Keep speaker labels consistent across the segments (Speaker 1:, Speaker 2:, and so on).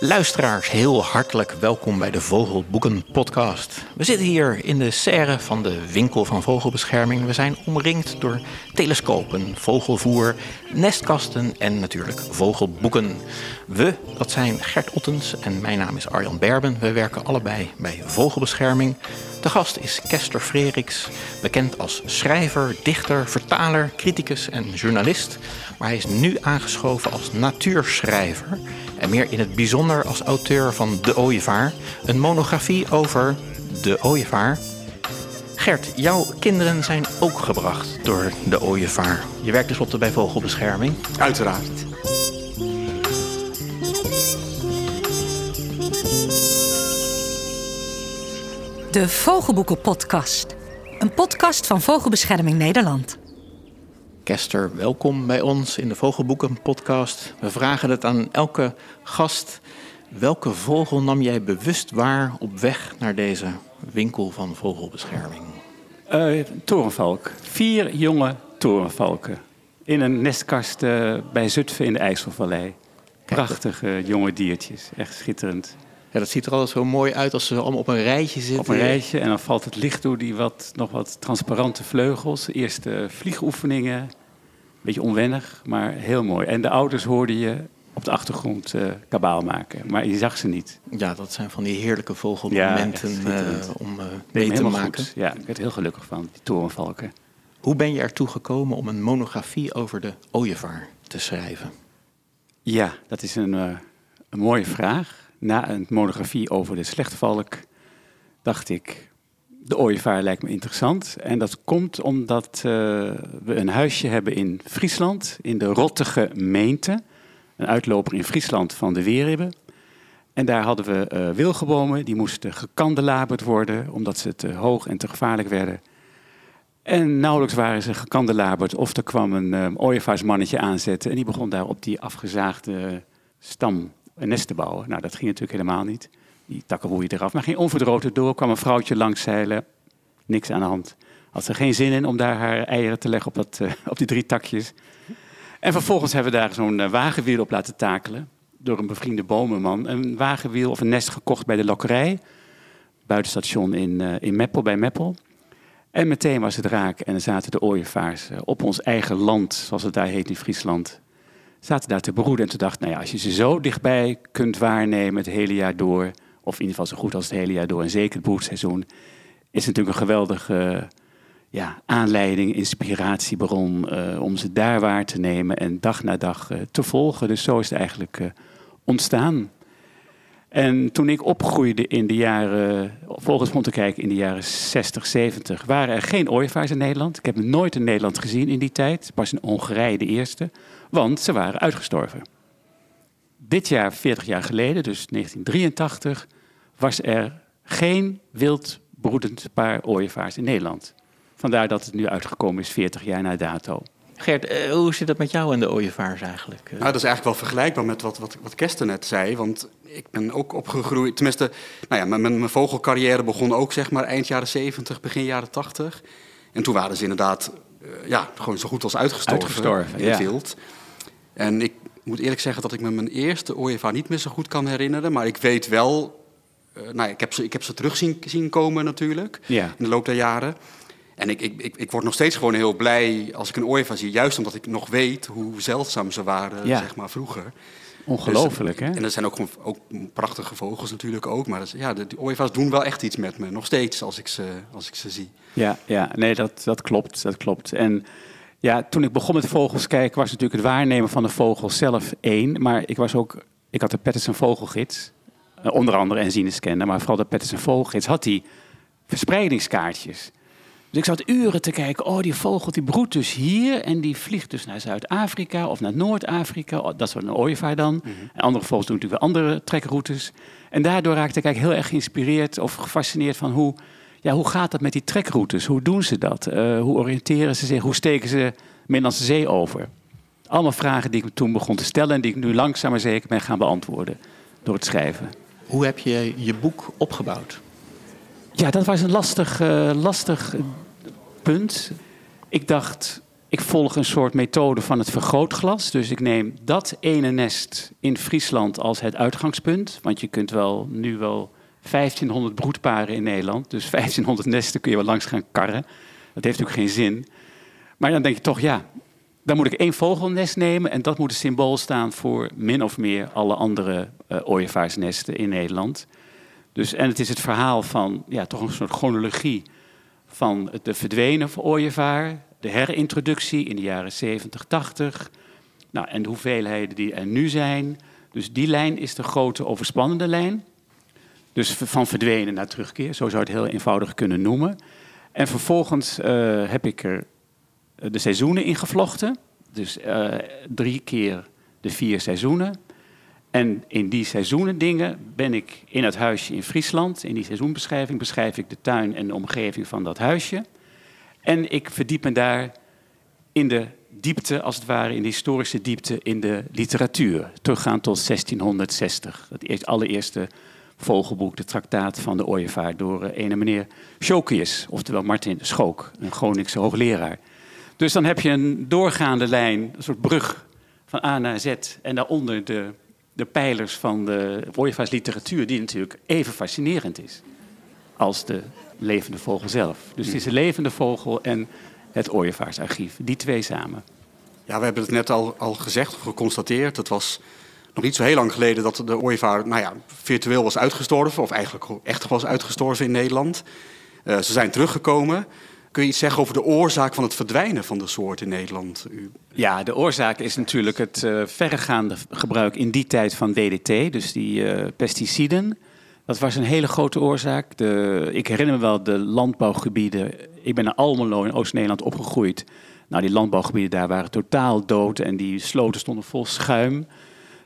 Speaker 1: Luisteraars, heel hartelijk welkom bij de Vogelboeken podcast. We zitten hier in de serre van de winkel van vogelbescherming. We zijn omringd door telescopen, vogelvoer, nestkasten en natuurlijk vogelboeken. We, dat zijn Gert Ottens en mijn naam is Arjan Berben. We werken allebei bij vogelbescherming. De gast is Kester Freriks, bekend als schrijver, dichter, vertaler, criticus en journalist. Maar hij is nu aangeschoven als natuurschrijver en meer in het bijzonder als auteur van De Ooievaar, een monografie over de ooievaar. Gert, jouw kinderen zijn ook gebracht door de ooievaar. Je werkt tenslotte bij Vogelbescherming.
Speaker 2: Uiteraard.
Speaker 3: De Vogelboeken Podcast. Een podcast van Vogelbescherming Nederland.
Speaker 1: Kester, welkom bij ons in de Vogelboeken podcast. We vragen het aan elke gast. Welke vogel nam jij bewust waar op weg naar deze winkel van vogelbescherming?
Speaker 2: Uh, torenvalk. Vier jonge torenvalken. In een nestkast uh, bij Zutphen in de IJsselvallei. Prachtige jonge diertjes. Echt schitterend.
Speaker 1: Ja, dat ziet er altijd zo mooi uit als ze allemaal op een rijtje zitten.
Speaker 2: Op een rijtje en dan valt het licht door die wat, nog wat transparante vleugels. Eerste vliegoefeningen. Beetje onwennig, maar heel mooi. En de ouders hoorden je op de achtergrond uh, kabaal maken. Maar je zag ze niet.
Speaker 1: Ja, dat zijn van die heerlijke vogelmomenten ja, uh, om uh, mee te maken.
Speaker 2: Goed. Ja, ik werd heel gelukkig van, die torenvalken.
Speaker 1: Hoe ben je ertoe gekomen om een monografie over de ooievaar te schrijven?
Speaker 2: Ja, dat is een, een mooie vraag na een monografie over de slechtvalk dacht ik, de ooievaar lijkt me interessant. En dat komt omdat uh, we een huisje hebben in Friesland, in de Rottige Meente. Een uitloper in Friesland van de Weerribben. En daar hadden we uh, wilgenbomen, die moesten gekandelaberd worden, omdat ze te hoog en te gevaarlijk werden. En nauwelijks waren ze gekandelaberd of er kwam een uh, ooievaarsmannetje aanzetten en die begon daar op die afgezaagde stam een nest te bouwen. Nou, dat ging natuurlijk helemaal niet. Die takken je eraf. Maar ging onverdroten door, kwam een vrouwtje langs zeilen. Niks aan de hand. Had ze geen zin in om daar haar eieren te leggen op, dat, uh, op die drie takjes. En vervolgens hebben we daar zo'n uh, wagenwiel op laten takelen. Door een bevriende bomenman. Een wagenwiel of een nest gekocht bij de lokkerij. Buitenstation in, uh, in Meppel, bij Meppel. En meteen was het raak en dan zaten de ooievaars op ons eigen land, zoals het daar heet in Friesland, zaten daar te beroeden. En toen dacht nou ja, als je ze zo dichtbij kunt waarnemen het hele jaar door, of in ieder geval zo goed als het hele jaar door, en zeker het broedseizoen, is natuurlijk een geweldige ja, aanleiding, inspiratiebron uh, om ze daar waar te nemen en dag na dag uh, te volgen. Dus zo is het eigenlijk ontstaan. En toen ik opgroeide in de jaren, volgens te kijken in de jaren 60, 70, waren er geen ooievaars in Nederland. Ik heb nooit in Nederland gezien in die tijd. Pas in Hongarije de eerste want ze waren uitgestorven. Dit jaar, 40 jaar geleden, dus 1983, was er geen wildbroedend paar ooievaars in Nederland. Vandaar dat het nu uitgekomen is 40 jaar na dato.
Speaker 1: Gert, eh, hoe zit het met jou en de ooievaars eigenlijk?
Speaker 4: Nou, dat is eigenlijk wel vergelijkbaar met wat, wat, wat Kester net zei. Want ik ben ook opgegroeid, tenminste, nou ja, mijn, mijn vogelcarrière begon ook zeg maar eind jaren 70, begin jaren 80. En toen waren ze inderdaad uh, ja, gewoon zo goed als uitgestorven,
Speaker 2: uitgestorven
Speaker 4: in het wild. En ik moet eerlijk zeggen dat ik me mijn eerste ooievaar niet meer zo goed kan herinneren. Maar ik weet wel, uh, nou, ik heb ze, ik heb ze terug zien, zien komen natuurlijk
Speaker 2: ja.
Speaker 4: in de loop der jaren. En ik, ik, ik, ik, word nog steeds gewoon heel blij als ik een ooievaar zie. Juist omdat ik nog weet hoe zeldzaam ze waren,
Speaker 2: ja.
Speaker 4: zeg maar, vroeger.
Speaker 2: Ongelooflijk,
Speaker 4: dus,
Speaker 2: hè?
Speaker 4: En er zijn ook, gewoon, ook prachtige vogels natuurlijk ook. Maar dus, ja, de, de ooievaars doen wel echt iets met me. Nog steeds als ik ze, als ik ze zie.
Speaker 2: Ja, ja nee, dat, dat klopt. Dat klopt. En ja, toen ik begon met vogels kijken, was natuurlijk het waarnemen van de vogel zelf één. Maar ik was ook, ik had de Patterson Vogelgids, uh, onder andere en Zinescanner, maar vooral de Patterson Vogelgids, had die verspreidingskaartjes. Dus ik zat uren te kijken, oh die vogel die broedt dus hier en die vliegt dus naar Zuid-Afrika of naar Noord-Afrika. Oh, dat is een ooievaar dan. Mm -hmm. En andere vogels doen natuurlijk weer andere trekroutes. En daardoor raakte ik eigenlijk heel erg geïnspireerd of gefascineerd van hoe ja, hoe gaat dat met die trekroutes? Hoe doen ze dat? Uh, hoe oriënteren ze zich? Hoe steken ze Middellandse Zee over? Allemaal vragen die ik toen begon te stellen en die ik nu langzaam maar zeker ben gaan beantwoorden door het schrijven.
Speaker 1: Hoe heb je je boek opgebouwd?
Speaker 2: Ja, dat was een lastig, uh, lastig punt. Ik dacht, ik volg een soort methode van het vergrootglas. Dus ik neem dat ene nest in Friesland als het uitgangspunt. Want je kunt wel nu wel 1500 broedparen in Nederland. Dus 1500 nesten kun je wel langs gaan karren. Dat heeft natuurlijk geen zin. Maar dan denk je toch, ja, dan moet ik één vogelnest nemen. En dat moet een symbool staan voor min of meer alle andere uh, ooievaarsnesten in Nederland. Dus, en het is het verhaal van ja, toch een soort chronologie van de verdwenen ooievaar, de herintroductie in de jaren 70, 80. Nou, en de hoeveelheden die er nu zijn. Dus die lijn is de grote overspannende lijn. Dus van verdwenen naar terugkeer, zo zou je het heel eenvoudig kunnen noemen. En vervolgens uh, heb ik er eh, de seizoenen ingevlochten. Dus uh, drie keer de vier seizoenen. En in die seizoenen dingen ben ik in het huisje in Friesland. In die seizoenbeschrijving beschrijf ik de tuin en de omgeving van dat huisje. En ik verdiep me daar in de diepte, als het ware, in de historische diepte in de literatuur. Teruggaan tot 1660. Het allereerste vogelboek, de traktaat van de ooievaar, door uh, ene meneer Schokius, oftewel Martin Schook, een Groningse hoogleraar. Dus dan heb je een doorgaande lijn, een soort brug van A naar Z, en daaronder de, de pijlers van de ooievaarsliteratuur, die natuurlijk even fascinerend is als de levende vogel zelf. Dus het is de levende vogel en het ooievaarsarchief, die twee samen.
Speaker 4: Ja, we hebben het net al, al gezegd geconstateerd. Het was nog niet zo heel lang geleden dat de ooievaar nou ja, virtueel was uitgestorven, of eigenlijk echt was uitgestorven in Nederland. Uh, ze zijn teruggekomen. Kun je iets zeggen over de oorzaak van het verdwijnen van de soort in Nederland? U...
Speaker 2: Ja, de oorzaak is natuurlijk het uh, verregaande gebruik in die tijd van DDT, dus die uh, pesticiden. Dat was een hele grote oorzaak. De, ik herinner me wel de landbouwgebieden. Ik ben in Almelo in Oost-Nederland opgegroeid. Nou, die landbouwgebieden daar waren totaal dood en die sloten stonden vol schuim.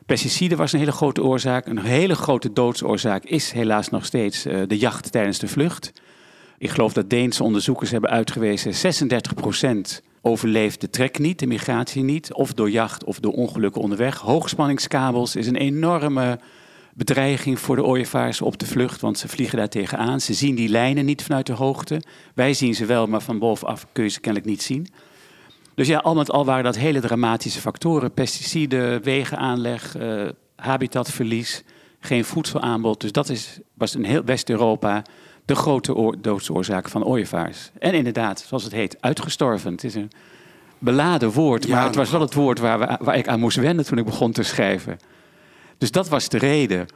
Speaker 2: Pesticiden was een hele grote oorzaak. Een hele grote doodsoorzaak is helaas nog steeds uh, de jacht tijdens de vlucht. Ik geloof dat Deense onderzoekers hebben uitgewezen 36% overleeft de trek niet, de migratie niet, of door jacht of door ongelukken onderweg. Hoogspanningskabels is een enorme bedreiging voor de ooievaars op de vlucht, want ze vliegen daar tegenaan. Ze zien die lijnen niet vanuit de hoogte. Wij zien ze wel, maar van bovenaf kun je ze kennelijk niet zien. Dus ja, al met al waren dat hele dramatische factoren. Pesticiden, wegenaanleg, uh, habitatverlies, geen voedselaanbod. Dus dat is, was in heel West-Europa de grote doodsoorzaak van ooievaars. En inderdaad, zoals het heet, uitgestorven. Het is een beladen woord, maar het was wel het woord waar, we, waar ik aan moest wennen toen ik begon te schrijven. Dus dat was de reden.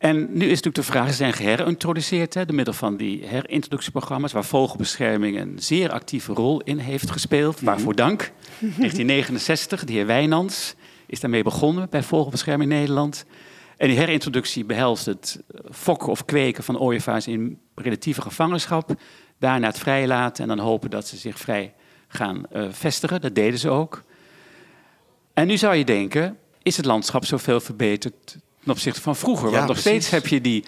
Speaker 2: En nu is natuurlijk de vraag, ze zijn geherintroduceerd hè, door middel van die herintroductieprogramma's, waar vogelbescherming een zeer actieve rol in heeft gespeeld. Mhm. Waarvoor dank. 1969, de heer Wijnands is daarmee begonnen bij Vogelbescherming Nederland. En die herintroductie behelst het fokken of kweken van ooievaars in relatieve gevangenschap. Daarna het vrijlaten en dan hopen dat ze zich vrij gaan uh, vestigen. Dat deden ze ook. En nu zou je denken, is het landschap zoveel verbeterd ten opzichte van vroeger? Want nog steeds heb je die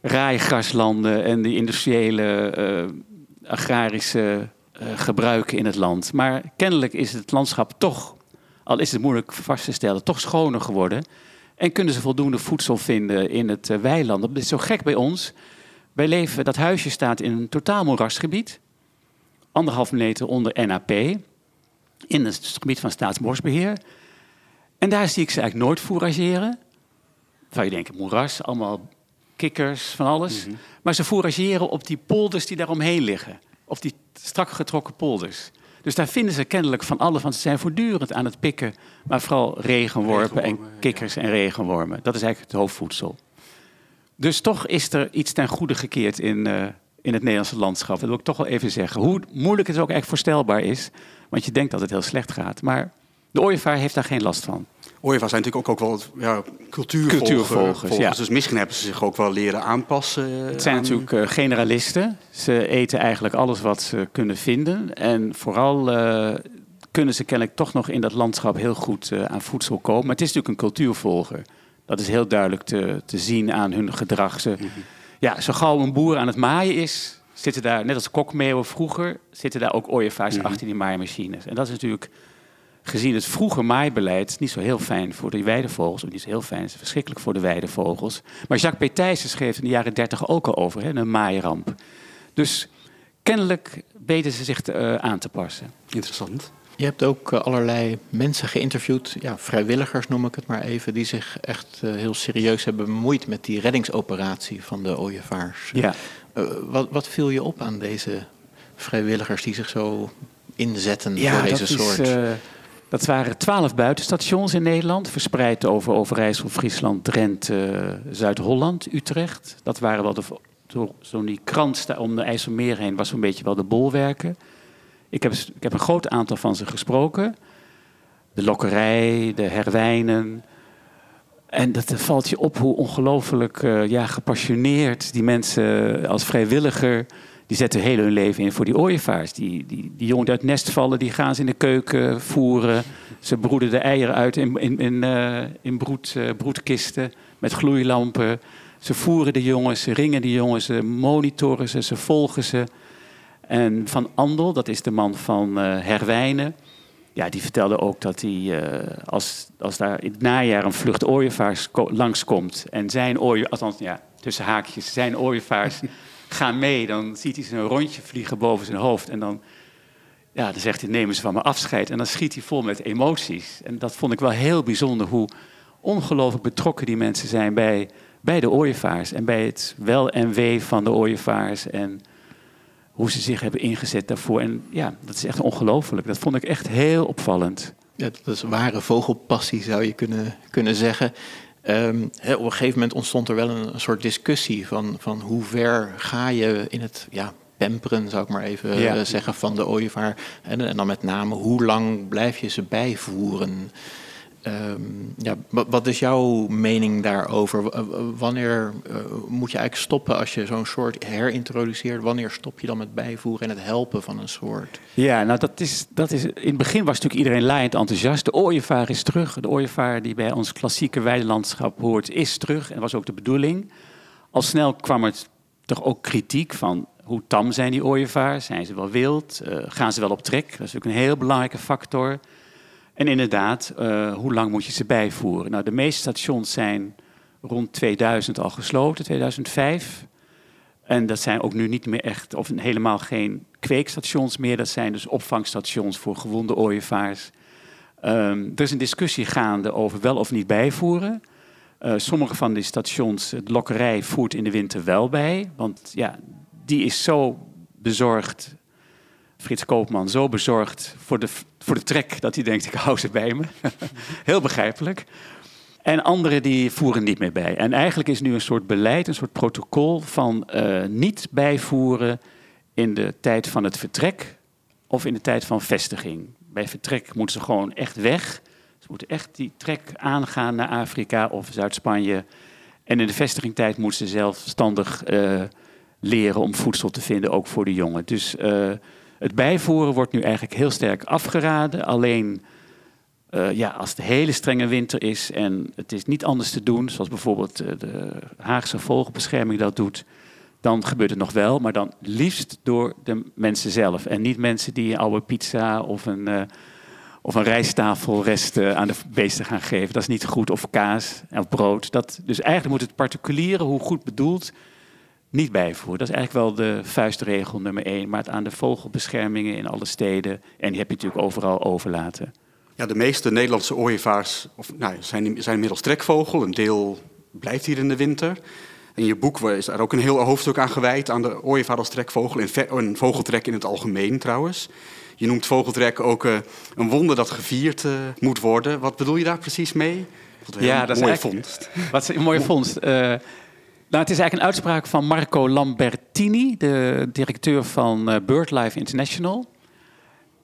Speaker 2: raaigraslanden en die industriële uh, agrarische uh, gebruiken in het land. Maar kennelijk is het landschap toch, al is het moeilijk vast te stellen, toch schoner geworden. En kunnen ze voldoende voedsel vinden in het uh, weiland? Dat is zo gek bij ons. Wij leven, dat huisje staat in een totaal moerasgebied. Anderhalf meter onder NAP. In het gebied van Staatsbosbeheer. En daar zie ik ze eigenlijk nooit fourageren. Zou je denken, moeras, allemaal kikkers, van alles. Mhm. Maar ze fourageren op die polders die daaromheen liggen. Op die strak getrokken polders. Dus daar vinden ze kennelijk van alles, want ze zijn voortdurend aan het pikken. Maar vooral regenworpen, en kikkers en regenwormen. Dat is eigenlijk het hoofdvoedsel. Dus toch is er iets ten goede gekeerd in, uh, in het Nederlandse landschap. Dat wil ik toch wel even zeggen. Hoe moeilijk het ook echt voorstelbaar is. Want je denkt dat het heel slecht gaat. Maar de ooievaar heeft daar geen last van.
Speaker 4: Ooievaars zijn natuurlijk ook, ook wel ja, cultuurvolgers. cultuurvolgers ja. Dus misschien hebben ze zich ook wel leren aanpassen.
Speaker 2: Het zijn natuurlijk uh, generalisten. Ze eten eigenlijk alles wat ze kunnen vinden. En vooral uh, kunnen ze kennelijk toch nog in dat landschap heel goed uh, aan voedsel komen. Maar het is natuurlijk een cultuurvolger. Dat is heel duidelijk te, te zien aan hun gedrag. Ze, mm -hmm. Ja, zo gauw een boer aan het maaien is, zitten daar, net als kokmeeuwen vroeger, zitten daar ook ooievaars mm -hmm. achter die maaimachines. En dat is natuurlijk gezien het vroege maaibeleid niet zo heel fijn voor de weidevogels. Of niet zo heel fijn, het is verschrikkelijk voor de weidevogels. Maar Jacques P. Thijssen schreef in de jaren dertig ook al over, hè, een maairamp. Dus kennelijk weten ze zich te, uh, aan te passen.
Speaker 4: Interessant.
Speaker 1: Je hebt ook eh, allerlei mensen geïnterviewd, ja, vrijwilligers noem ik het maar even, die zich echt uh, heel serieus hebben bemoeid met die reddingsoperatie van de ooievaars.
Speaker 2: Ja.
Speaker 1: Uh, wat, wat viel je op aan deze vrijwilligers die zich zo inzetten
Speaker 2: ja,
Speaker 1: voor deze
Speaker 2: dat
Speaker 1: soort?
Speaker 2: Is, dat waren twaalf buitenstations in Nederland, verspreid over Overijssel, Friesland, Drenthe, Zuid-Holland, Utrecht. Dat waren wel de, zo'n die krant om de IJsselmeer heen was zo'n beetje wel de bolwerken. Ik heb, ik heb een groot aantal van ze gesproken. De lokkerij, de herwijnen. En dat valt je op hoe ongelooflijk uh, ja, gepassioneerd die mensen als vrijwilliger... die zetten heel hun leven in voor die ooievaars. Die, die, die jongen die uit het nest vallen, die gaan ze in de keuken voeren. Ze broeden de eieren uit in, in, in, uh, in broed, uh, broedkisten met gloeilampen. Ze voeren de jongens, ze ringen de jongens, ze monitoren ze, ze volgen ze... En Van Andel, dat is de man van uh, Herwijnen. Ja, die vertelde ook dat hij, als, als daar in het najaar een vlucht ooievaars langskomt... en zijn ooievaars, althans ja, tussen haakjes, zijn ooievaars gaan mee... dan ziet hij een rondje vliegen boven zijn hoofd. En dan, ja, dan zegt hij, nemen ze van me afscheid. En dan schiet hij vol met emoties. En dat vond ik wel heel bijzonder, hoe ongelooflijk betrokken die mensen zijn... bij, bij de ooievaars en bij het wel en wee van de ooievaars... en hoe ze zich hebben ingezet daarvoor. En ja, dat is echt ongelooflijk. Dat vond ik echt heel opvallend.
Speaker 1: Ja, dat is ware vogelpassie, zou je kunnen, kunnen zeggen. Um, he, op een gegeven moment ontstond er wel een, een, soort discussie van, van hoe ver ga je in het ja, pamperen, zou ik maar even ja. uh, zeggen, van de ooievaar. En, en, dan met name, hoe lang blijf je ze bijvoeren? Um, ja, wat is jouw mening daarover? Wanneer uh, moet je eigenlijk stoppen als je zo'n soort herintroduceert? Wanneer stop je dan met bijvoeren en het helpen van een soort?
Speaker 2: Ja, nou dat is, dat is, in het begin was natuurlijk iedereen laaiend enthousiast. De ooievaar is terug. De ooievaar die bij ons klassieke weidelandschap hoort, is terug. En was ook de bedoeling. Al snel kwam er toch ook kritiek van hoe tam zijn die ooievaars? Zijn ze wel wild? Uh, gaan ze wel op trek? Dat is ook een heel belangrijke factor. En inderdaad, uh, hoe lang moet je ze bijvoeren? Nou, de meeste stations zijn rond 2000 al gesloten, 2005. En dat zijn ook nu niet meer echt, of helemaal geen kweekstations meer. Dat zijn dus opvangstations voor gewonde ooievaars. Um, er is een discussie gaande over wel of niet bijvoeren. Uh, sommige van die stations, de lokkerij voert in de winter wel bij. Want ja, die is zo bezorgd Frits Koopman zo bezorgd voor de, voor de trek dat hij denkt, ik hou ze bij me. Heel begrijpelijk. En anderen die voeren niet meer bij. En eigenlijk is nu een soort beleid, een soort protocol van uh, niet bijvoeren in de tijd van het vertrek of in de tijd van vestiging. Bij vertrek moeten ze gewoon echt weg. Ze moeten echt die trek aangaan naar Afrika of Zuid-Spanje. En in de vestigingstijd moeten ze zelfstandig uh, leren om voedsel te vinden, ook voor de jongen. Dus uh, het bijvoeren wordt nu eigenlijk heel sterk afgeraden. Alleen uh, ja, als het hele strenge winter is en het is niet anders te doen, zoals bijvoorbeeld uh, de Haagse Vogelbescherming dat doet, dan gebeurt het nog wel, maar dan liefst door de mensen zelf. En niet mensen die een oude pizza of een, uh, of een aan de beesten gaan geven. Dat is niet goed. Of kaas of brood. Dat, dus eigenlijk moet het particuliere, hoe goed bedoeld, niet bijvoeren. Dat is eigenlijk wel de vuistregel nummer één. Maar het aan de vogelbeschermingen in alle steden. En die heb je natuurlijk overal overlaten.
Speaker 4: Ja, de meeste Nederlandse ooievaars of, nou, zijn, zijn inmiddels trekvogel. Een deel blijft hier in de winter. In je boek is er ook een heel hoofdstuk aan gewijd aan de ooievaar als trekvogel. En vogeltrek in het algemeen trouwens. Je noemt vogeltrek ook uh, een wonder dat gevierd uh, moet worden. Wat bedoel je daar precies mee?
Speaker 2: Wat een ja, dat mooie is vondst. Wat een mooie vondst. Uh, nou, het is eigenlijk een uitspraak van Marco Lambertini, de directeur van uh, BirdLife International.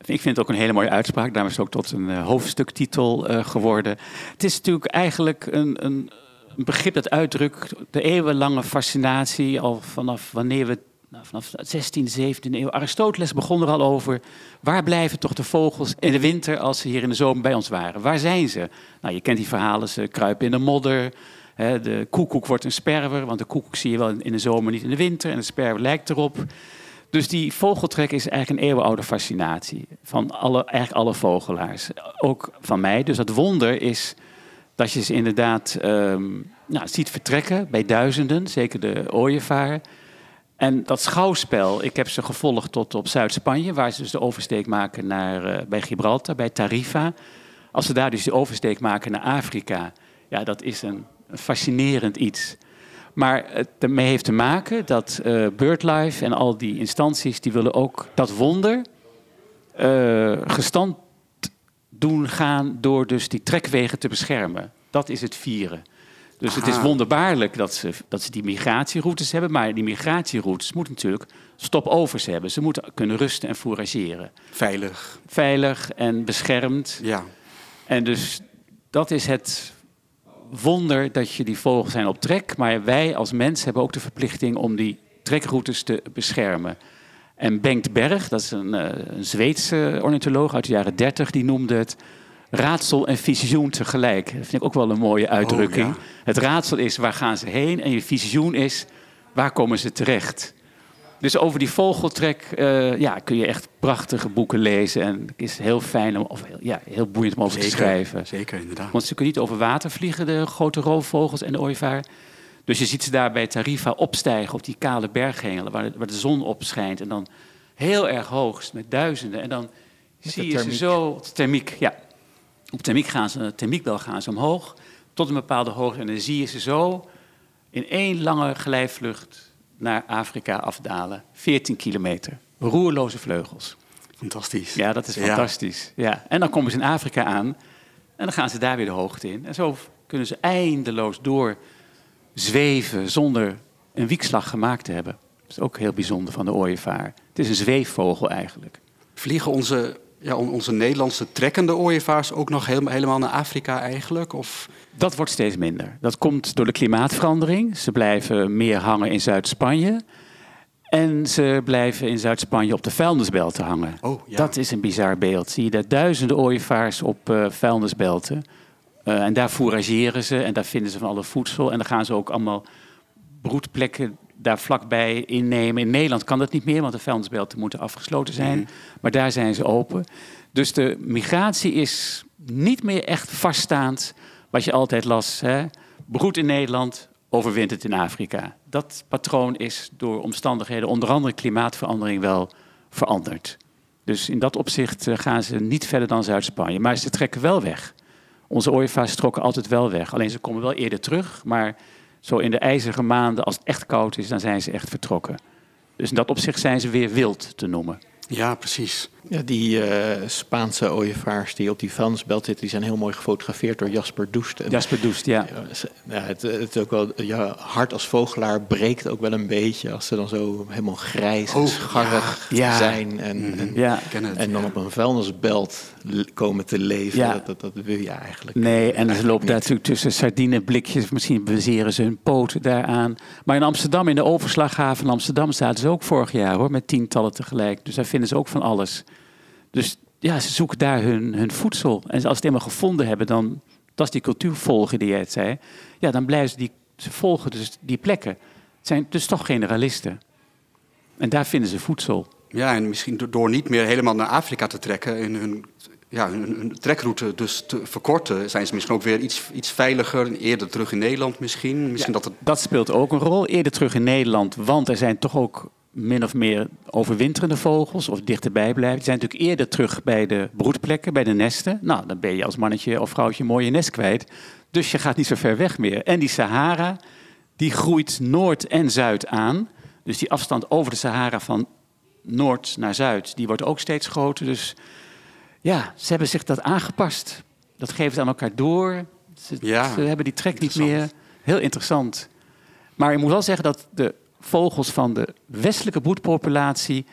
Speaker 2: Ik vind het ook een hele mooie uitspraak. Daarom is het ook tot een uh, hoofdstuktitel uh, geworden. Het is natuurlijk eigenlijk een, een, een, begrip dat uitdrukt de eeuwenlange fascinatie al vanaf wanneer we nou, vanaf de 16e, 17e eeuw. Aristoteles begon er al over. Waar blijven toch de vogels in de winter als ze hier in de zomer bij ons waren? Waar zijn ze? Nou, je kent die verhalen. Ze kruipen in de modder. De koekoek wordt een sperwer, want de koekoek zie je wel in de zomer, niet in de winter. En de sperwer lijkt erop. Dus die vogeltrek is eigenlijk een eeuwenoude fascinatie van alle, eigenlijk alle vogelaars. Ook van mij. Dus dat wonder is dat je ze inderdaad um, nou, ziet vertrekken bij duizenden, zeker de ooievaar. En dat schouwspel, ik heb ze gevolgd tot op Zuid-Spanje, waar ze dus de oversteek maken naar, uh, bij Gibraltar, bij Tarifa. Als ze daar dus de oversteek maken naar Afrika, ja, dat is een, een fascinerend iets. Maar het ermee heeft te maken dat uh, BirdLife en al die instanties, die willen ook dat wonder uh, gestand doen gaan door dus die trekwegen te beschermen. Dat is het vieren. Dus het is wonderbaarlijk dat ze, dat ze die migratieroutes hebben. Maar die migratieroutes moeten natuurlijk stopovers hebben. Ze moeten kunnen rusten en fourageren.
Speaker 4: Veilig.
Speaker 2: Veilig en beschermd.
Speaker 4: Ja.
Speaker 2: En dus dat is het wonder dat je die vogels zijn op trek. Maar wij als mens hebben ook de verplichting om die trekroutes te beschermen. En Bengt Berg, dat is een, een Zweedse ornitholoog uit de jaren 30, die noemde het raadsel en visioen tegelijk. Dat vind ik ook wel een mooie uitdrukking.
Speaker 4: Oh, ja.
Speaker 2: Het raadsel is waar gaan ze heen en je visioen is waar komen ze terecht. Dus over die vogeltrek uh, ja, kun je echt prachtige boeken lezen. En het is heel fijn om, of heel, ja, heel boeiend om over
Speaker 4: zeker,
Speaker 2: te schrijven.
Speaker 4: Zeker, inderdaad.
Speaker 2: Want ze kunnen niet over water vliegen, de grote roofvogels en de ooievaar. Dus je ziet ze daar bij Tarifa opstijgen op die kale berghengelen, waar de, waar de zon op schijnt. En dan heel erg hoog, met duizenden. En dan
Speaker 1: Met
Speaker 2: zie je ze zo, thermiek, ja. Op thermiek gaan ze, thermiekbel gaan ze omhoog, tot een bepaalde hoogte. En dan zie je ze zo in één lange glijvlucht naar Afrika afdalen. 14 kilometer. Roerloze vleugels.
Speaker 4: Fantastisch.
Speaker 2: Ja, dat is
Speaker 4: Ja.
Speaker 2: fantastisch. Ja. En dan komen ze in Afrika aan en dan gaan ze daar weer de hoogte in. En zo kunnen ze eindeloos door zweven zonder een wiekslag gemaakt te hebben. Dat is ook heel bijzonder van de ooievaar. Het is een zweefvogel eigenlijk.
Speaker 4: Vliegen onze, ja, on- onze Nederlandse trekkende ooievaars ook nog helemaal, helemaal naar Afrika eigenlijk? Of...
Speaker 2: Dat wordt steeds minder. Dat komt door de klimaatverandering. Ze blijven meer hangen in Zuid-Spanje. En ze blijven in Zuid-Spanje op de vuilnisbelten hangen.
Speaker 4: Oh, ja.
Speaker 2: Dat is een bizar beeld. Zie je daar duizenden ooievaars op eh, vuilnisbelten. Eh, en daar fourageren ze en daar vinden ze van alle voedsel. En dan gaan ze ook allemaal broedplekken daar vlakbij innemen. In Nederland kan dat niet meer, want de vuilnisbelten moeten afgesloten zijn.
Speaker 4: Mhm.
Speaker 2: Maar daar zijn ze open. Dus de migratie is niet meer echt vaststaand. Wat je altijd las. Hè? Broed in Nederland, overwintert in Afrika. Dat patroon is door omstandigheden, onder andere klimaatverandering, wel veranderd. Dus in dat opzicht eh, gaan ze niet verder dan Zuid-Spanje. Maar ze trekken wel weg. Onze ooievaars trokken altijd wel weg. Alleen ze komen wel eerder terug. Maar zo in de ijzige maanden, als het echt koud is, dan zijn ze echt vertrokken. Dus in dat opzicht zijn ze weer wild te noemen.
Speaker 4: Ja, precies.
Speaker 1: Ja, die eh, Spaanse ooievaars die op die vuilnisbelt zitten, die zijn heel mooi gefotografeerd door Jasper Doest.
Speaker 2: Jasper Doest, ja.
Speaker 1: ja, ze- ja, het, het is ook wel, ja, hart als vogelaar breekt ook wel een beetje als ze dan zo helemaal grijs en
Speaker 4: Oh,
Speaker 1: scharrig
Speaker 2: ja.
Speaker 1: zijn. En, en,
Speaker 2: Ja,
Speaker 4: het.
Speaker 1: en dan op een vuilnisbelt komen te leven.
Speaker 2: Ja.
Speaker 1: Dat, dat, dat wil je eigenlijk.
Speaker 2: Nee, en ze lopen daar natuurlijk tussen sardineblikjes. Misschien bezeren ze hun poten daaraan. Maar in Amsterdam, in de overslaghaven in Amsterdam, zaten ze ook vorig jaar hoor, met tientallen tegelijk. Dus daar vinden ze ook van alles. Dus ja, ze zoeken daar hun, hun voedsel. En als ze het eenmaal gevonden hebben, dan, dat is die cultuur volgen die jij het zei. Ja, dan blijven ze die, ze volgen dus die plekken. Het zijn dus toch generalisten. En daar vinden ze voedsel.
Speaker 4: Ja, en misschien do- door niet meer helemaal naar Afrika te trekken en hun, ja, hun, hun trekroute dus te verkorten, zijn ze misschien ook weer iets, iets veiliger, eerder terug in Nederland misschien. Misschien dat het
Speaker 2: Dat speelt ook een rol. Eerder terug in Nederland, want er zijn toch ook min of meer overwinterende vogels of dichterbij blijven. Die zijn natuurlijk eerder terug bij de broedplekken, bij de nesten. Nou, dan ben je als mannetje of vrouwtje een mooie nest kwijt. Dus je gaat niet zo ver weg meer. En die Sahara, die groeit noord en zuid aan. Dus die afstand over de Sahara van noord naar zuid, die wordt ook steeds groter. Dus ja, ze hebben zich dat aangepast. Dat geven ze aan elkaar door. Ze,
Speaker 4: Ja,
Speaker 2: ze hebben die trek niet meer. Heel interessant. Maar ik moet wel zeggen dat de vogels van de westelijke broedpopulatie...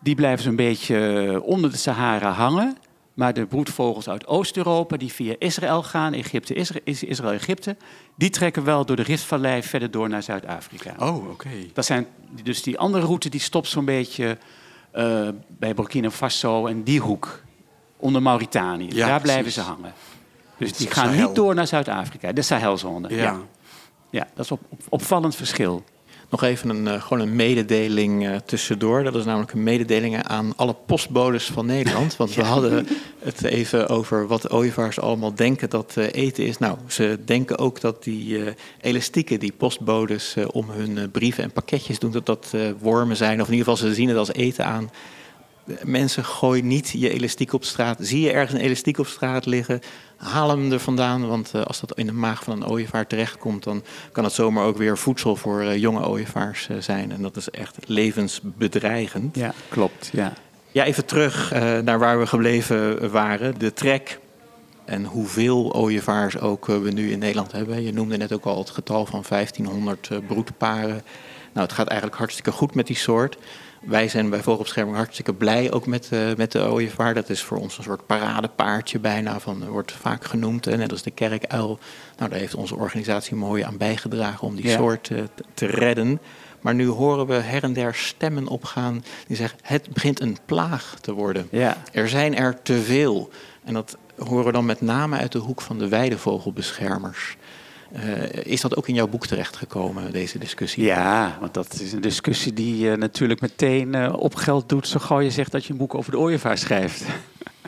Speaker 2: die blijven zo'n beetje onder de Sahara hangen. Maar de broedvogels uit Oost-Europa, die via Israël gaan... Egypte, Isra- Is- Israël-Egypte... die trekken wel door de Riftvallei verder door naar Zuid-Afrika.
Speaker 4: Oh, oké.
Speaker 2: Dat zijn, dus die andere route die stopt zo'n beetje eh, bij Burkina Faso en die hoek. Onder Mauritanië.
Speaker 4: Ja,
Speaker 2: Daar blijven
Speaker 4: precies.
Speaker 2: ze hangen. Dus die gaan
Speaker 4: Sahel.
Speaker 2: niet door naar Zuid-Afrika. De Sahelzone.
Speaker 4: Ja.
Speaker 2: Ja. ja, dat is op, op- opvallend verschil.
Speaker 1: Nog even een, uh, gewoon een mededeling uh, tussendoor. Dat is namelijk een mededeling aan alle postbodes van Nederland. Want we hadden het even over wat ooievaars allemaal denken dat uh, eten is. Nou, ze denken ook dat die elastieken die postbodes om hun brieven en pakketjes doen, dat dat wormen zijn. Of in ieder geval, ze zien het als eten aan. Mensen, gooi niet je elastiek op straat. Zie je ergens een elastiek op straat liggen, haal hem er vandaan. Want uh, als dat in de maag van een ooievaar terechtkomt, dan kan het zomaar ook weer voedsel voor uh, jonge ooievaars uh, zijn. En dat is echt levensbedreigend.
Speaker 2: Ja, klopt. Ja,
Speaker 1: ja even terug naar waar we gebleven waren. De trek en hoeveel ooievaars ook we nu in Nederland hebben. Je noemde net ook al het getal van 1500 broedparen. Nou, het gaat eigenlijk hartstikke goed met die soort. Wij zijn bij Vogelbescherming hartstikke blij ook met, uh, met de ooievaar. Dat is voor ons een soort paradepaardje bijna, van, wordt vaak genoemd. Hè, net als de kerkuil. Nou, daar heeft onze organisatie mooi aan bijgedragen om die soort uh, te redden. Maar nu horen we her en der stemmen opgaan die zeggen... het begint een plaag te worden.
Speaker 2: Ja.
Speaker 1: Er zijn er te veel. En dat horen we dan met name uit de hoek van de weidevogelbeschermers. Uh, is dat ook in jouw boek terechtgekomen, deze discussie?
Speaker 2: Ja, want dat is een discussie die uh, natuurlijk meteen uh, op geld doet... zo gauw je zegt dat je een boek over de ooievaar schrijft.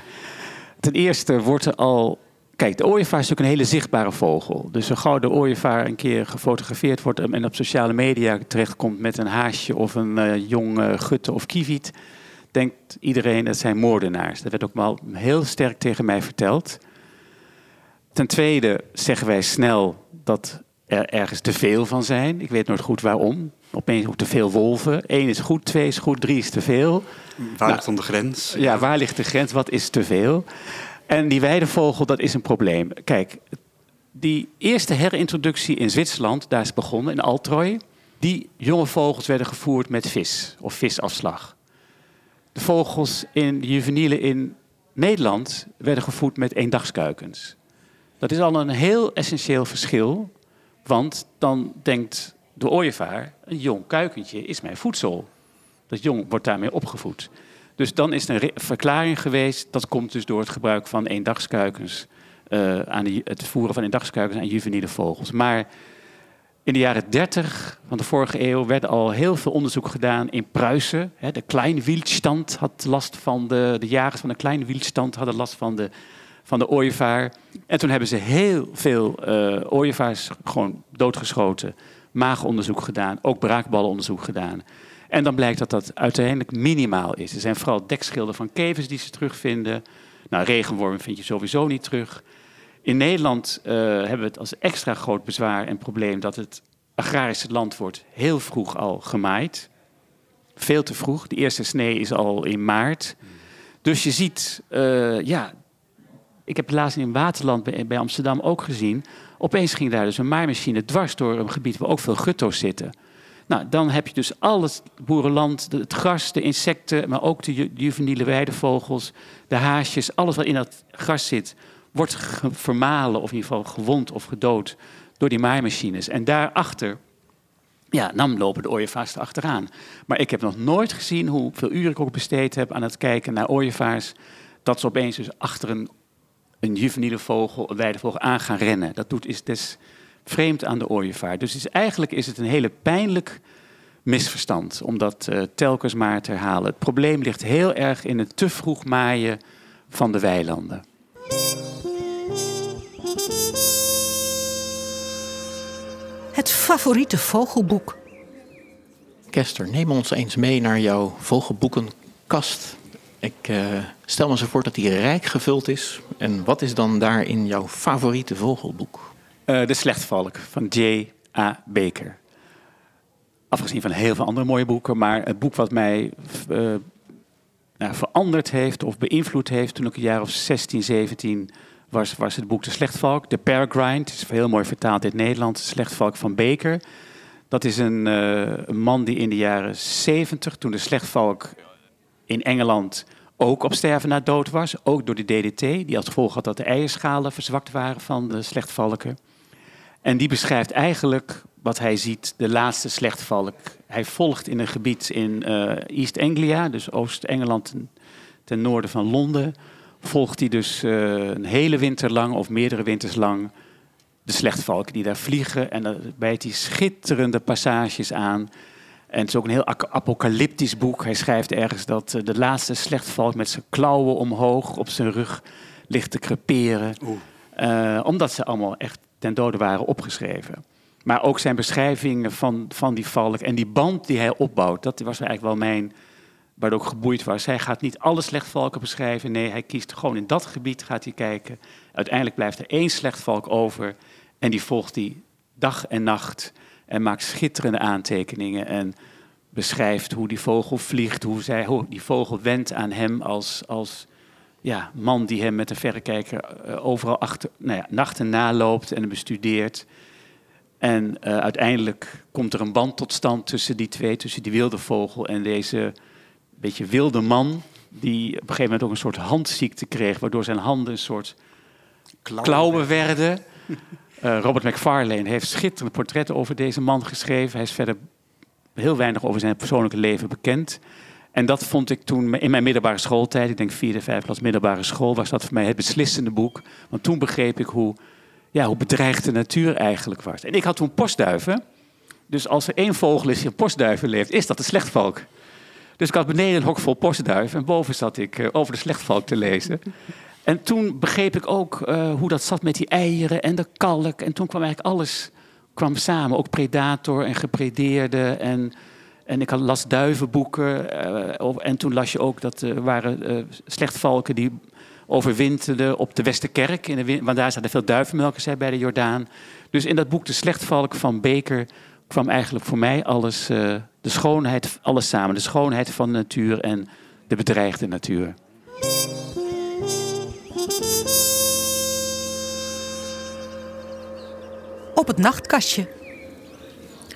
Speaker 2: Ten eerste wordt er al... Kijk, de ooievaar is natuurlijk een hele zichtbare vogel. Dus zo gauw de ooievaar een keer gefotografeerd wordt... en op sociale media terechtkomt met een haasje of een jong gutte of kieviet... denkt iedereen dat zijn moordenaars. Dat werd ook wel heel sterk tegen mij verteld... Ten tweede zeggen wij snel dat er ergens te veel van zijn. Ik weet nooit goed waarom. Opeens ook te veel wolven. Eén is goed, twee is goed, drie is te veel.
Speaker 4: Waar nou, ligt dan de grens?
Speaker 2: Ja, waar ligt de grens? Wat is te veel? En die weidevogel, dat is een probleem. Kijk, die eerste herintroductie in Zwitserland, daar is begonnen, in Altrooi. Die jonge vogels werden gevoerd met vis of visafslag. De vogels in de juvenielen in Nederland werden gevoed met eendagskuikens. Dat is al een heel essentieel verschil. Want dan denkt de ooievaar, een jong kuikentje is mijn voedsel. Dat jong wordt daarmee opgevoed. Dus dan is er een verklaring geweest. Dat komt dus door het gebruik van eendagskuikens. Uh, aan de, het voeren van eendagskuikens aan juveniele vogels. Maar in de jaren 30 van de vorige eeuw werd al heel veel onderzoek gedaan in Pruisen. De Kleinwildstand had last van de, de jagers van de Kleinwildstand hadden last van de van de ooievaar. En toen hebben ze heel veel uh, ooievaars gewoon doodgeschoten. Maagonderzoek gedaan, ook braakballenonderzoek gedaan. En dan blijkt dat dat uiteindelijk minimaal is. Er zijn vooral dekschilden van kevers die ze terugvinden. Nou, regenwormen vind je sowieso niet terug. In Nederland uh, hebben we het als extra groot bezwaar en probleem dat het agrarische land wordt heel vroeg al gemaaid. Veel te vroeg. De eerste snee is al in maart. Dus je ziet, uh, ja, ik heb het laatst in Waterland bij, Amsterdam ook gezien. Opeens ging daar dus een maaimachine dwars door een gebied waar ook veel gutto's zitten. Nou, dan heb je dus al het boerenland, het gras, de insecten, maar ook de, ju juveniele weidevogels, de haasjes, alles wat in dat gras zit, wordt vermalen of in ieder geval gewond of gedood door die maaimachines. En daarachter, ja, dan lopen de ooievaars achteraan. Maar ik heb nog nooit gezien hoeveel uren ik ook besteed heb aan het kijken naar ooievaars, dat ze opeens dus achter een een juveniele vogel, een weidevogel, aan gaan rennen. Dat doet, is des vreemd aan de ooievaar. Dus is, eigenlijk is het een hele pijnlijk misverstand om dat uh, telkens maar te herhalen. Het probleem ligt heel erg in het te vroeg maaien van de weilanden.
Speaker 3: Het favoriete vogelboek.
Speaker 1: Kester, neem ons eens mee naar jouw vogelboekenkast. Ik uh, stel me zo voor dat die rijk gevuld is. En wat is dan daarin jouw favoriete vogelboek?
Speaker 2: Uh, de Slechtvalk van J.A. Baker. Afgezien van heel veel andere mooie boeken, maar het boek wat mij uh, nou, veranderd heeft of beïnvloed heeft toen ik een jaar of 16, 17 was, was het boek De Slechtvalk. De Peregrine, is heel mooi vertaald in het Nederlands, De Slechtvalk van Baker. Dat is een, een man die in de jaren 70, toen de Slechtvalk in Engeland ook op sterven na dood was. Ook door de DDT, die als gevolg had dat de eierschalen verzwakt waren van de slechtvalken. En die beschrijft eigenlijk wat hij ziet, de laatste slechtvalk. Hij volgt in een gebied in uh, East Anglia, dus Oost-Engeland ten, noorden van Londen. Volgt hij dus uh, een hele winter lang of meerdere winters lang de slechtvalken die daar vliegen. En dan bijt hij schitterende passages aan. En het is ook een heel apocalyptisch boek. Hij schrijft ergens dat eh, de laatste slechtvalk met zijn klauwen omhoog op zijn rug ligt te creperen. Uh, omdat ze allemaal echt ten dode waren opgeschreven. Maar ook zijn beschrijvingen van, van die valk en die band die hij opbouwt, dat was eigenlijk wel mijn, waar ook geboeid was. Hij gaat niet alle slechtvalken beschrijven, nee, hij kiest gewoon in dat gebied gaat hij kijken. Uiteindelijk blijft er één slechtvalk over en die volgt hij dag en nacht en maakt schitterende aantekeningen en beschrijft hoe die vogel vliegt, hoe, zij, hoe die vogel wendt aan hem als, als ja, man die hem met een verrekijker uh, overal achter, nou ja, nachten naloopt en bestudeert. En uh, uiteindelijk komt er een band tot stand tussen die twee, tussen die wilde vogel en deze beetje wilde man, die op een gegeven moment ook een soort handziekte kreeg, waardoor zijn handen een soort klauwen, klauwen werden. Uh, Robert McFarlane heeft schitterende portretten over deze man geschreven. Hij is verder heel weinig over zijn persoonlijke leven bekend. En dat vond ik toen in mijn middelbare schooltijd, ik denk vierde, vijfde klas middelbare school, was dat voor mij het beslissende boek. Want toen begreep ik hoe, ja, hoe bedreigd de natuur eigenlijk was. En ik had toen postduiven. Dus als er één vogel is die in postduiven leeft, is dat de slechtvalk. Dus ik had beneden een hok vol postduiven en boven zat ik uh, over de slechtvalk te lezen. En toen begreep ik ook uh, hoe dat zat met die eieren en de kalk. En toen kwam eigenlijk alles kwam samen. Ook predator en gepredeerde. En, en ik las duivenboeken. Uh, en toen las je ook dat er waren uh, slechtvalken die overwinterden op de Westerkerk. In de, want daar zaten veel duivenmelkers bij de Jordaan. Dus in dat boek De Slechtvalk van Beker kwam eigenlijk voor mij alles, de schoonheid, alles samen. De schoonheid van de natuur en de bedreigde natuur.
Speaker 3: Op het nachtkastje.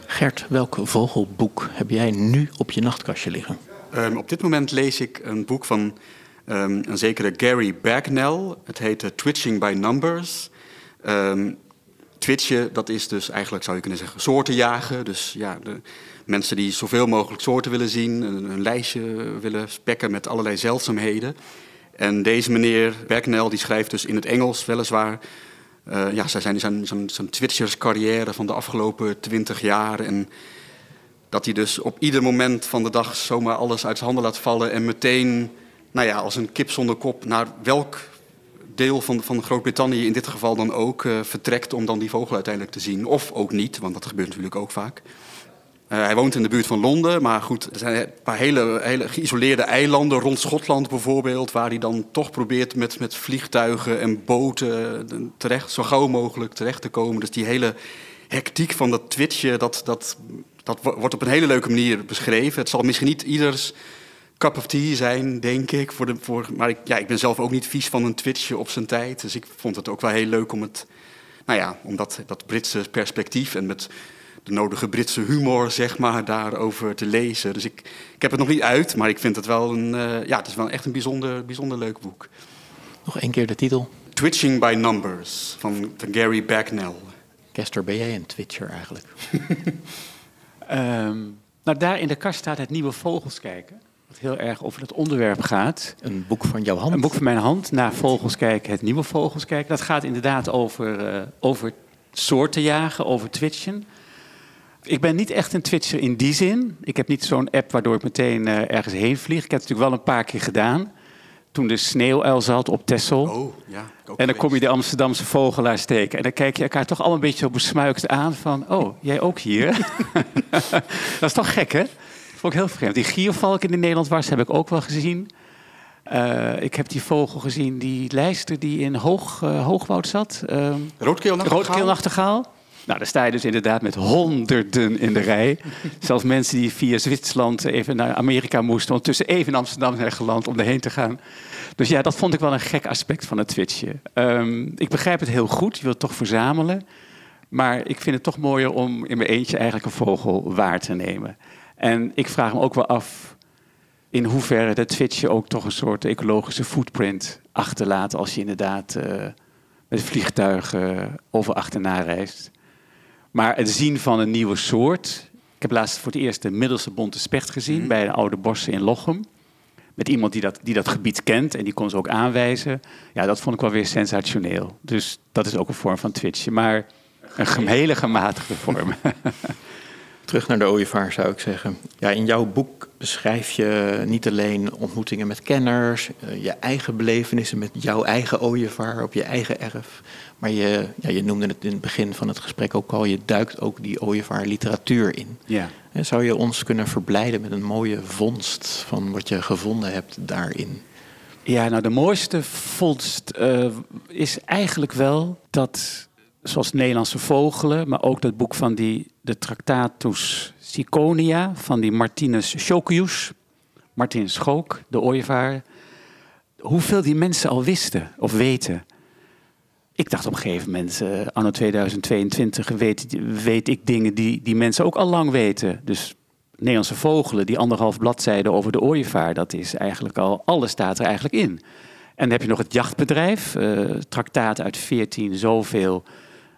Speaker 1: Gert, welk vogelboek heb jij nu op je nachtkastje liggen?
Speaker 4: Um, op dit moment lees ik een boek van um, een zekere Gary Bagnell. Het heet uh, Twitching by Numbers. Um, twitchen, dat is dus eigenlijk, zou je kunnen zeggen, soorten jagen. Dus ja, de mensen die zoveel mogelijk soorten willen zien, een, een lijstje willen spekken met allerlei zeldzaamheden. En deze meneer Bagnell die schrijft dus in het Engels weliswaar uh, ja, zij zijn zijn, zijn, zijn Twitchers-carrière van de afgelopen twintig jaar. En dat hij dus op ieder moment van de dag zomaar alles uit zijn handen laat vallen. En meteen, nou ja, als een kip zonder kop, naar welk deel van, van Groot-Brittannië in dit geval dan ook uh, vertrekt om dan die vogel uiteindelijk te zien. Of ook niet, want dat gebeurt natuurlijk ook vaak. Uh, hij woont in de buurt van Londen, maar goed, er zijn een paar hele, hele geïsoleerde eilanden rond Schotland bijvoorbeeld, waar hij dan toch probeert met, met vliegtuigen en boten terecht, zo gauw mogelijk terecht te komen. Dus die hele hectiek van dat twitchen, dat, dat, dat wordt op een hele leuke manier beschreven. Het zal misschien niet ieders cup of tea zijn, denk ik. Voor de, voor, maar ik, ja, ik ben zelf ook niet vies van een twitchje op zijn tijd. Dus ik vond het ook wel heel leuk om het, nou ja, om dat, dat Britse perspectief en met de nodige Britse humor, zeg maar, daarover te lezen. Dus ik, ik heb het nog niet uit, maar ik vind het wel een, uh, ja, het is wel echt een bijzonder, bijzonder leuk boek.
Speaker 1: Nog één keer de titel.
Speaker 4: Twitching by Numbers van Gary Bagnell.
Speaker 1: Kester, ben jij een twitcher eigenlijk?
Speaker 2: um, nou, daar in de kast staat het nieuwe Vogels kijken. Wat heel erg over het onderwerp gaat.
Speaker 1: Een boek van jouw hand?
Speaker 2: Een boek van mijn hand, naar Vogels kijken, het nieuwe Vogels kijken. Dat gaat inderdaad over, uh, over soorten jagen, over twitchen. Ik ben niet echt een Twitcher in die zin. Ik heb niet zo'n app waardoor ik meteen uh, ergens heen vlieg. Ik heb het natuurlijk wel een paar keer gedaan. Toen de sneeuwuil zat op Texel.
Speaker 4: Oh, ja,
Speaker 2: en dan kom je de Amsterdamse vogelaars tegen. En dan kijk je elkaar toch al een beetje zo besmuikt aan van... oh, jij ook hier? dat is toch gek, hè? Dat vond ik heel vreemd. Die giervalk in de Nederland was, heb ik ook wel gezien. Uh, ik heb die vogel gezien, die lijster die in Hoog, uh, Hoogwoud zat. Uh,
Speaker 4: Roodkeelnachtegaal.
Speaker 2: Roodkeelnachtegaal. Nou, daar sta je dus inderdaad met honderden in de rij. Zelfs mensen die via Zwitserland even naar Amerika moesten, ondertussen even in Amsterdam zijn geland om erheen te gaan. Dus ja, dat vond ik wel een gek aspect van het twitchen. Um, ik begrijp het heel goed, je wilt toch verzamelen. Maar ik vind het toch mooier om in mijn eentje eigenlijk een vogel waar te nemen. En ik vraag me ook wel af in hoeverre dat twitchen ook toch een soort ecologische footprint achterlaat als je inderdaad uh, met vliegtuigen over achterna reist. Maar het zien van een nieuwe soort. Ik heb laatst voor het eerst de middelste bonte specht gezien mm. bij de oude bossen in Lochem. Met iemand die dat, die dat gebied kent en die kon ze ook aanwijzen. Ja, dat vond ik wel weer sensationeel. Dus dat is ook een vorm van twitchen. Maar Een hele gematigde vorm.
Speaker 1: Terug naar de ooievaar zou ik zeggen. Ja, in jouw boek beschrijf je niet alleen ontmoetingen met kenners, eh, je eigen belevenissen met jouw eigen ooievaar op je eigen erf. Maar je, ja, je noemde het in het begin van het gesprek ook al, je duikt ook die ooievaar literatuur in.
Speaker 2: Ja.
Speaker 1: En zou je ons kunnen verblijden met een mooie vondst van wat je gevonden hebt daarin?
Speaker 2: Ja, nou de mooiste vondst eh, is eigenlijk wel dat, zoals Nederlandse vogelen, maar ook dat boek van die, de Tractatus Ciconia van die Martinus Schokius, Martin Schook, de ooievaar, hoeveel die mensen al wisten of weten. Ik dacht op een gegeven moment, uh, anno 2022, weet, weet ik dingen die, die mensen ook al lang weten. Dus Nederlandse vogelen, die anderhalf bladzijde over de ooievaar, dat is eigenlijk al, alles staat er eigenlijk in. En dan heb je nog het jachtbedrijf, uh, uit 14 zoveel,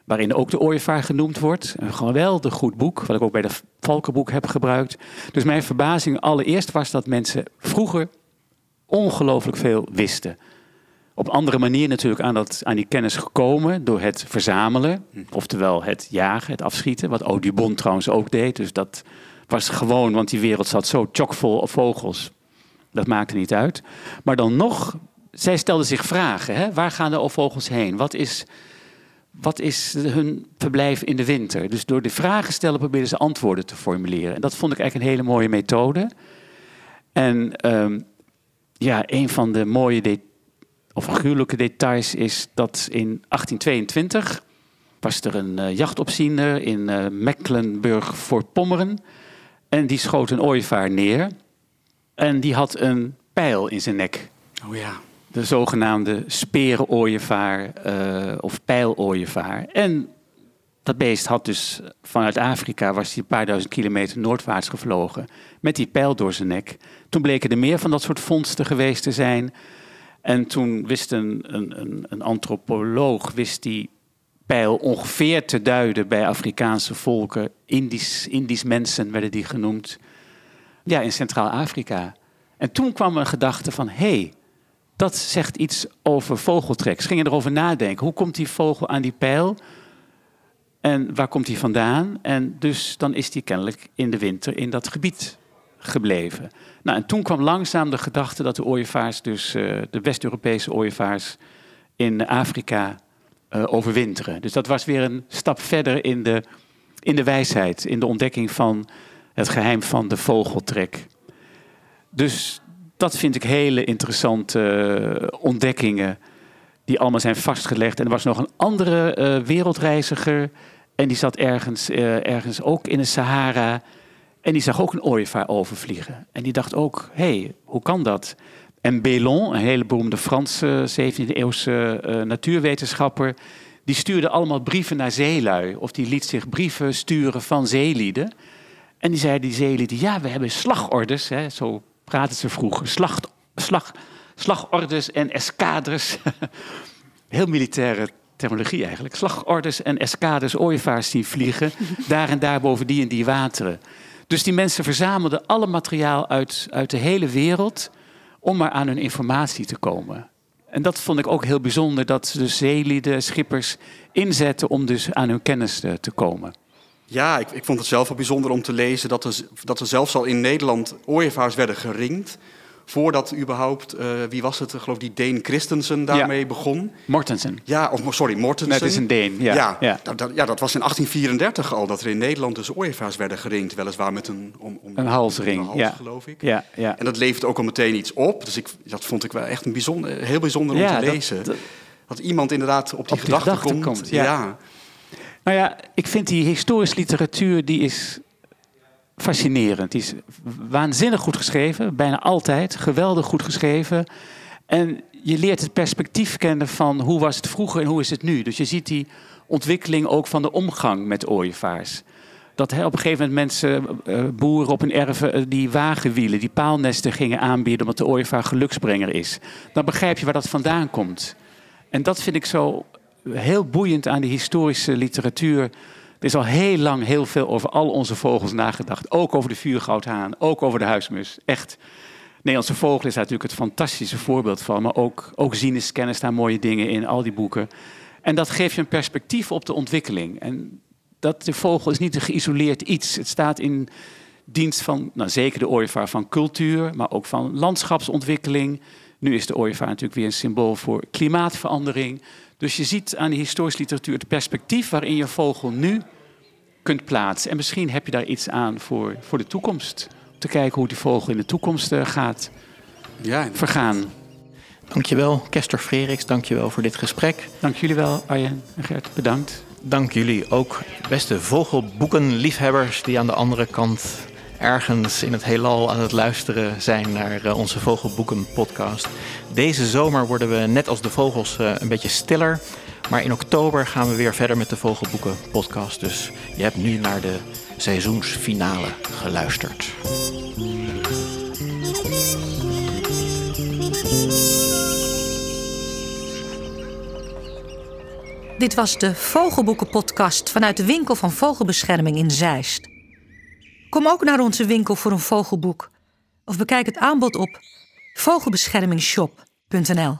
Speaker 2: waarin ook de ooievaar genoemd wordt. Een geweldig goed boek, wat ik ook bij de Valkenboek heb gebruikt. Dus mijn verbazing allereerst was dat mensen vroeger ongelooflijk veel wisten. Op andere manier natuurlijk aan, dat, aan die kennis gekomen door het verzamelen, oftewel het jagen, het afschieten, wat Audubon trouwens ook deed. Dus dat was gewoon, want die wereld zat zo chockvol vogels. Dat maakte niet uit. Maar dan nog, zij stelden zich vragen. Hè? Waar gaan de vogels heen? Wat is, wat is hun verblijf in de winter? Dus door de vragen stellen probeerden ze antwoorden te formuleren. En dat vond ik eigenlijk een hele mooie methode. En um, ja, een van de mooie de of gruwelijke details is dat in 1822 was er een uh, jachtopziener in uh, Mecklenburg voor Pommeren. En die schoot een ooievaar neer. En die had een pijl in zijn nek.
Speaker 4: Oh ja.
Speaker 2: De zogenaamde sperenooievaar uh, of pijlooievaar. En dat beest had dus vanuit Afrika, was hij een paar duizend kilometer noordwaarts gevlogen. Met die pijl door zijn nek. Toen bleken er meer van dat soort vondsten geweest te zijn. En toen wist een, een, een antropoloog, wist die pijl ongeveer te duiden bij Afrikaanse volken. Indisch, Indisch mensen werden die genoemd. Ja, in Centraal-Afrika. En toen kwam een gedachte van, hé, hey, dat zegt iets over vogeltrek. Ze gingen erover nadenken. Hoe komt die vogel aan die pijl? En waar komt hij vandaan? En dus dan is die kennelijk in de winter in dat gebied gebleven. Nou, en toen kwam langzaam de gedachte dat de ooievaars, dus uh, de West-Europese ooievaars, in Afrika uh, overwinteren. Dus dat was weer een stap verder in de, in de wijsheid, in de ontdekking van het geheim van de vogeltrek. Dus dat vind ik hele interessante uh, ontdekkingen, die allemaal zijn vastgelegd. En er was nog een andere wereldreiziger, en die zat ergens, ergens ook in de Sahara. En die zag ook een ooievaar overvliegen. En die dacht ook, hé, hey, hoe kan dat? En Bellon, een hele beroemde Franse 17e-eeuwse uh, natuurwetenschapper... die stuurde allemaal brieven naar zeelui. Of die liet zich brieven sturen van zeelieden. En die zeiden die zeelieden, ja, we hebben slagordes. Hè, zo praten ze vroeger. Slag, slag, slagordes en eskaders. Heel militaire terminologie eigenlijk. Slagordes en eskaders ooievaars zien vliegen. daar en daar boven die en die wateren. Dus die mensen verzamelden alle materiaal uit, uit de hele wereld om maar aan hun informatie te komen. En dat vond ik ook heel bijzonder, dat de zeelieden, schippers inzetten om dus aan hun kennis te, te komen.
Speaker 4: Ja, ik, ik, vond het zelf wel bijzonder om te lezen dat er, dat er zelfs al in Nederland ooievaars werden geringd voordat überhaupt, uh, wie was het, geloof die Deen Christensen daarmee
Speaker 2: ja.
Speaker 4: begon.
Speaker 2: Mortensen.
Speaker 4: Ja, of sorry, Mortensen.
Speaker 2: Dat is een Deen, ja.
Speaker 4: Ja,
Speaker 2: ja.
Speaker 4: Dat, dat, ja, dat was in 1834 al, dat er in Nederland dus ooievaars werden geringd. Weliswaar met een... Om, om,
Speaker 2: een halsring,
Speaker 4: een hals,
Speaker 2: ja.
Speaker 4: geloof ik.
Speaker 2: Ja, ja.
Speaker 4: En dat levert ook al meteen iets op. Dus ik, dat vond ik wel echt een bijzonder, heel bijzonder om te lezen.
Speaker 2: Dat,
Speaker 4: iemand inderdaad op die,
Speaker 2: op
Speaker 4: gedachte,
Speaker 2: gedachte
Speaker 4: komt.
Speaker 2: komt ja. Nou ja, ik vind die historische literatuur, die is fascinerend. Die is waanzinnig goed geschreven, bijna altijd. Geweldig goed geschreven. En je leert het perspectief kennen van hoe was het vroeger en hoe is het nu. Dus je ziet die ontwikkeling ook van de omgang met ooievaars. Dat op een gegeven moment mensen, uh, boeren op hun erven, uh, die wagenwielen, die paalnesten gingen aanbieden omdat de ooievaar geluksbrenger is. Dan begrijp je waar dat vandaan komt. En dat vind ik zo heel boeiend aan die historische literatuur. Er is al heel lang heel veel over al onze vogels nagedacht. Ook over de vuurgoudhaan, ook over de huismus. Echt. Nederlandse vogel is daar natuurlijk het fantastische voorbeeld van. Maar ook, ook kennen staan mooie dingen in, al die boeken. En dat geeft je een perspectief op de ontwikkeling. En dat de vogel is niet een geïsoleerd iets. Het staat in dienst van, nou, zeker de ooievaar van cultuur, maar ook van landschapsontwikkeling. Nu is de ooievaar natuurlijk weer een symbool voor klimaatverandering. Dus je ziet aan de historische literatuur het perspectief waarin je vogel nu kunt plaatsen. En misschien heb je daar iets aan voor, voor de toekomst. Om te kijken hoe die vogel in de toekomst uh, gaat
Speaker 4: ja,
Speaker 2: vergaan.
Speaker 1: Dankjewel, Kester Freriks. Dankjewel voor dit gesprek.
Speaker 2: Dank jullie wel, Arjen en Gert. Bedankt.
Speaker 1: Dank jullie ook, beste vogelboekenliefhebbers die aan de andere kant ergens in het heelal aan het luisteren zijn naar eh, onze Vogelboeken podcast. Deze zomer worden we net als de vogels eh, een beetje stiller. Maar in oktober gaan we weer verder met de Vogelboeken podcast. Dus je hebt nu naar de seizoensfinale geluisterd.
Speaker 3: Dit was de Vogelboeken-podcast vanuit de winkel van Vogelbescherming in Zeist. Kom ook naar onze winkel voor een vogelboek of bekijk het aanbod op vogelbeschermingshop.nl.